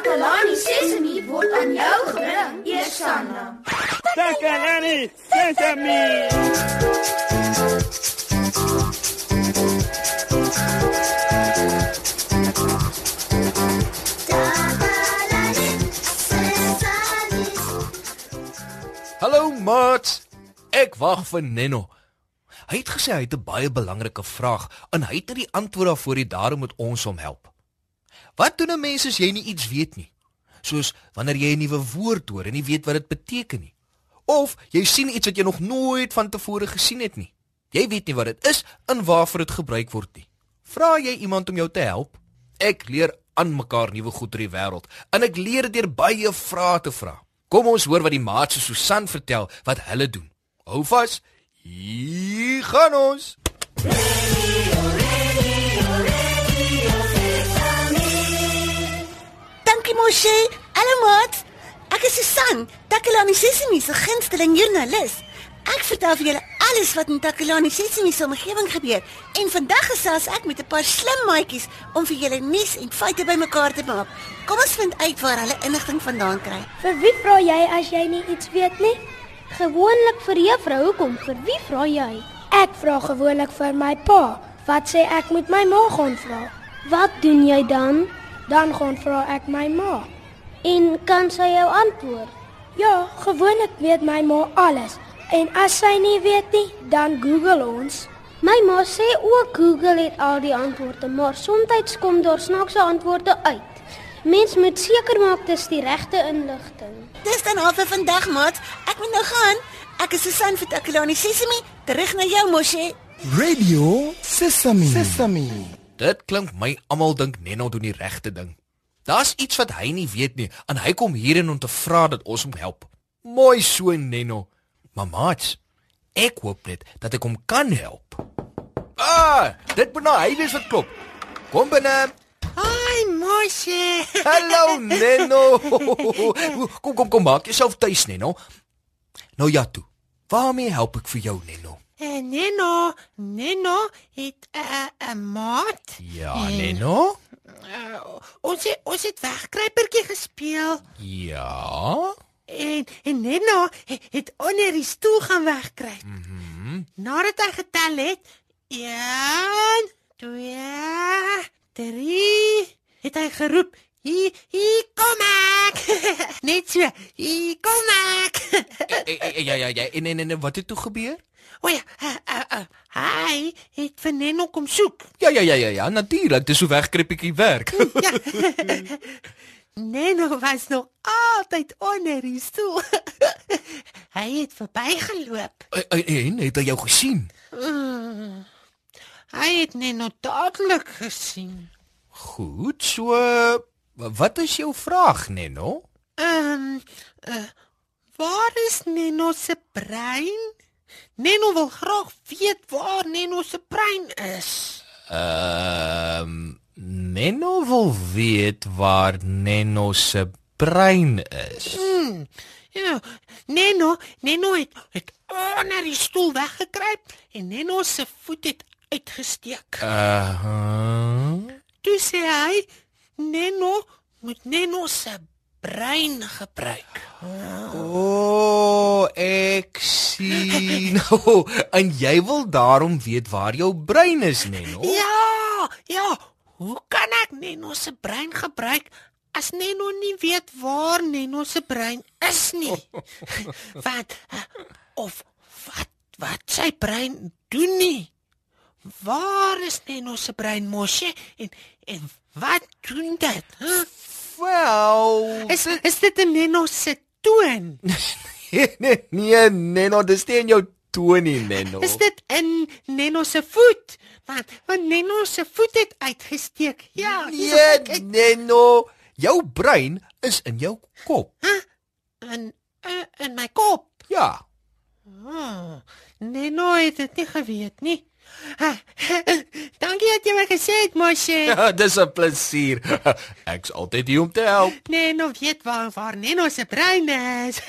Takalani Sesemi word aan jou gebring, Eersanna. Takalani Sesemi. Hallo maat. Ek wag vir Nenno. Hy het gesê hy het 'n baie belangrike vraag en hy het nie die antwoord daarvoor nie, daarom moet ons hom help. Wat doen 'n mens as jy nie iets weet nie? Soos wanneer jy 'n nuwe woord hoor en nie weet wat dit beteken nie. Of jy sien iets wat jy nog nooit van tevore gesien het nie. Jy weet nie wat dit is en waarvoor dit gebruik word nie. Vra jy iemand om jou te help? Ek leer aan mekaar nuwe goed oor die wêreld en ek leer deur baie vrae te vra. Kom ons hoor wat die maats so Susan vertel wat hulle doen. Hou vas. Hier gaan ons. Dankie Hallo maat. Ek is Susan, Takalani Sesimi se gunsteling joernalis. Ek vertel vir julle alles wat in Takalani Sesimi se omgewing gebeur en vandag gesels ek met 'n paar slim maatjies om vir julle nuus en feite bymekaar te maak. Kom ons vind uit waar hulle inligting vandaan kry. Vir wie vra jy as jy nie iets weet nie? Gewoonlik vir juffrou. Hoekom? Vir wie vra jy? Ek vra gewoonlik vir my pa. Wat sê ek moet my ma gaan vra? Wat doen jy dan? Dan gaan vra ek my ma. En kan sy jou antwoord? Ja, gewoonlik weet my ma alles. En as sy nie weet nie, dan Google ons. My ma sê ook Google het al die antwoorde, maar soms kom daar snaakse antwoorde uit. Mens moet seker maak dis die regte inligting. Dis dan al vir vandag maat. Ek moet nou gaan. Ek is Susan vir Takalani Sesimi. Terug na jou Moshe. Radio Sesame. Sesame. Dit klink my almal dink Nenno doen die regte ding. Daar's iets wat hy nie weet nie en hy kom hierin om te vra dat ons hom help. Mooi so Nenno. Mamaats, ek hoop net dat ek hom kan help. Ah, dit moet nou hy wees wat klop. Kom binne. Hi Moshe. Hallo Nenno. Kom kom kom maak jouself tuis Nenno. Nou ja toe. Waarmee help ek vir jou Nenno? En Neno, Neno het 'n uh, 'n maat. Ja, En- Nenno? Uh, ons het ons het wegkruipertjie gespeel Ja. en en Neno het, het onder die stoel gaan wegkruip. Mhm. Mm Nadat hy getel het 1 2 3 het hy geroep Hier, hier kom ek. Net so. Hier kom ek. Eh, eh, Ja ja ja, en en en wat het toe gebeur? O ja, uh, uh, uh, hy het vir Neno kom soek. Ja ja ja ja ja, natuurlik, dis hoe wegkrippetjie werk. Ja. Neno was nog altyd onder die stoel. hy het verbygeloop. Eh, eh, en het hy jou gesien? Mm. Hy het Neno dadelik gesien. Goed, so wat is jou vraag, Nenno? Ehm, um, uh, waar is Neno se brein? Neno wil graag weet waar Neno se brein is. Ehm um, Nenno wil weet waar Nenno se brein is. Hmm. Ja, Neno, Neno het, het onder die stoel weggekruip en Neno se voet het uitgesteek. Uh -huh. Toe sê hy, Neno moet Neno se brein gebruik. O, oh, ek sien. Oh, en jy wil daarom weet waar jou brein is, Nenno? Ja, ja. Hoe kan ek Neno se brein gebruik as Neno nie weet waar Neno se brein is nie? wat of wat wat sy brein doen nie? Waar is Neno se brein mosje en en wat doen dit? Huh? Wel, Is is dit 'n Neno se toon? nee, nee, Nenno, dis nie in jou toon nie, Nenno. Is dit in Neno se voet? Want want Neno se voet het uitgesteek. Ja, Nee, kyk ek. Nenno, jou brein is in jou kop. in uh, in my kop. Ja. Oh, Neno het dit nie geweet nie. Ah, Dankie dat jy my gesê het, Moshe. Ja, dis 'n plesier. Ek's altyd hier om te help. Neno weet waar waar Neno se brein is.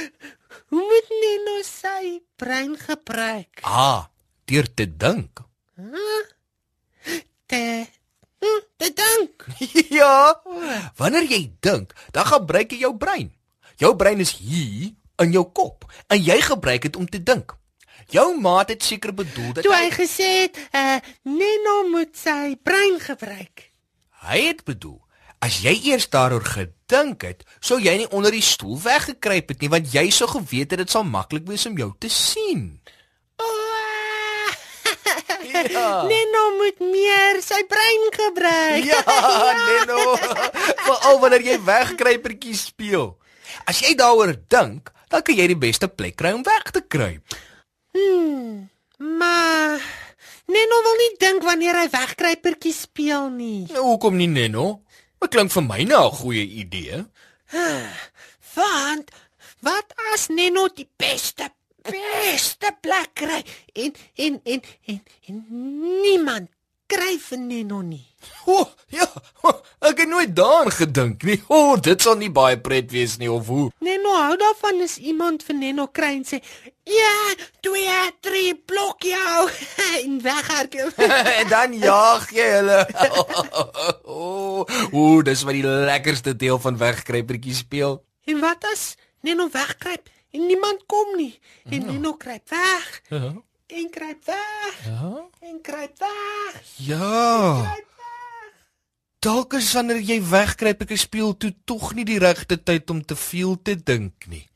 Hoe moet Neno sy brein gebruik? Ah, deur te dink. Te hm, te dink. ja. Wanneer jy dink, dan gebruik jy jou brein. Jou brein is hier in jou kop en jy gebruik dit om te dink. Jou maat het seker bedoel dat Toe hy gesê het, uh, Neno moet sy brein gebruik. hy het bedoel as jy eers daaroor gedink het, sou jy nie onder die stoel weggekruip het nie want jy sou geweet het dit sal maklik wees om jou te sien. Oh, Ja. Neno moet meer sy brein gebruik. Ja, Neno. Veral wanneer jy wegkruipertjies speel. As jy daaroor dink, dan kan jy die beste plek kry om weg te kruip. Hmm, maar Neno wil nie dink wanneer hy wegkruipertjie speel nie. Nou hoekom nie Neno? Dit klink vir my nou 'n goeie idee. Want wat as Neno die beste beste plek kry en en en en, en niemand kry vir Neno nie. O, oh, ja. Ek het nooit daaraan gedink nie. O, oh, dit sal nie baie pret wees nie of hoe. Neno hou daarvan as iemand vir Neno kry en sê: "Ja, 2, 3 blok jou." en weghardloop. en dan jaag jy hulle. O, oh, dis wat die lekkerste deel van wegkruipertjies speel. en wat as Neno wegkruip en niemand kom nie en Neno kruip weg Ja. En kruip weg Ja. en kruip weg. Ja. Dalk is wanneer jy wegkruip ek speel toe tog nie die regte tyd om te veel te dink nie.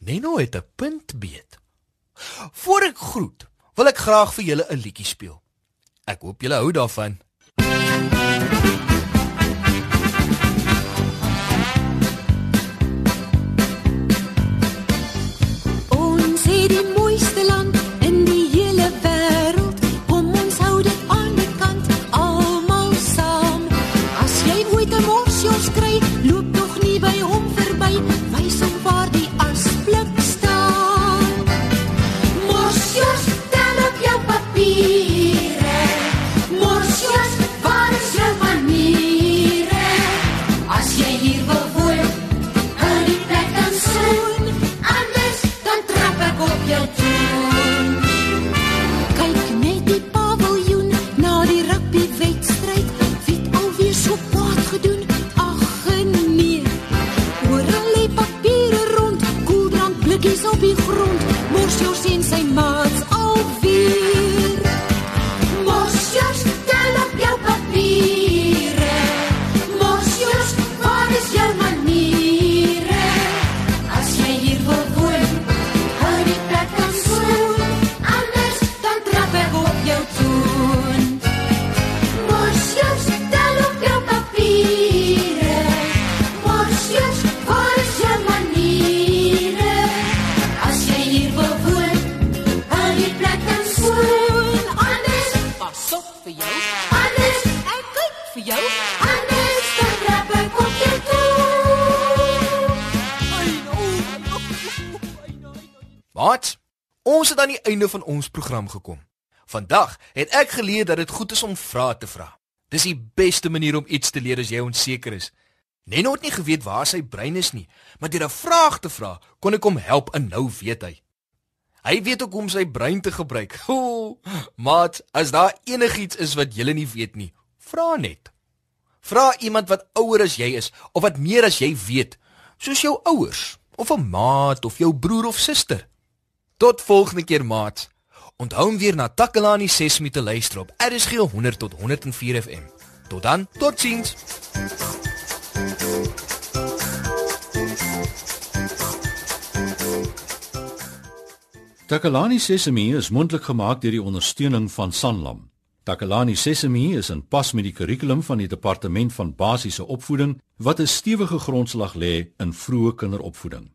Neno het 'n punt beet. Voor ek groet, wil ek graag vir julle 'n liedjie speel. Ek hoop julle hou daarvan. You. Ons het aan die einde van ons program gekom. Vandag het ek geleer dat dit goed is om vrae te vra. Dis die beste manier om iets te leer as jy onseker is. Neno het nie geweet waar sy brein is nie, maar deur 'n vraag te vra, kon ek hom help en nou weet hy. Hy weet ook hoe om sy brein te gebruik. O, maat, as daar enigiets is wat jy nie weet nie, vra net. Vra iemand wat ouer as jy is of wat meer as jy weet, soos jou ouers of 'n maat of jou broer of suster. Tot volgende keer, maat. Onthou om weer na Takalani Sesimi te luister op RSG 100 tot 104 FM. Tot dan, totsiens. Takalani Sesemi is mondelik gemaak deur die ondersteuning van Sanlam. Takalani Sesemi is in pas met die kurrikulum van die Departement van Basiese Opvoeding wat 'n stewige grondslag lê in vroeë kinderopvoeding.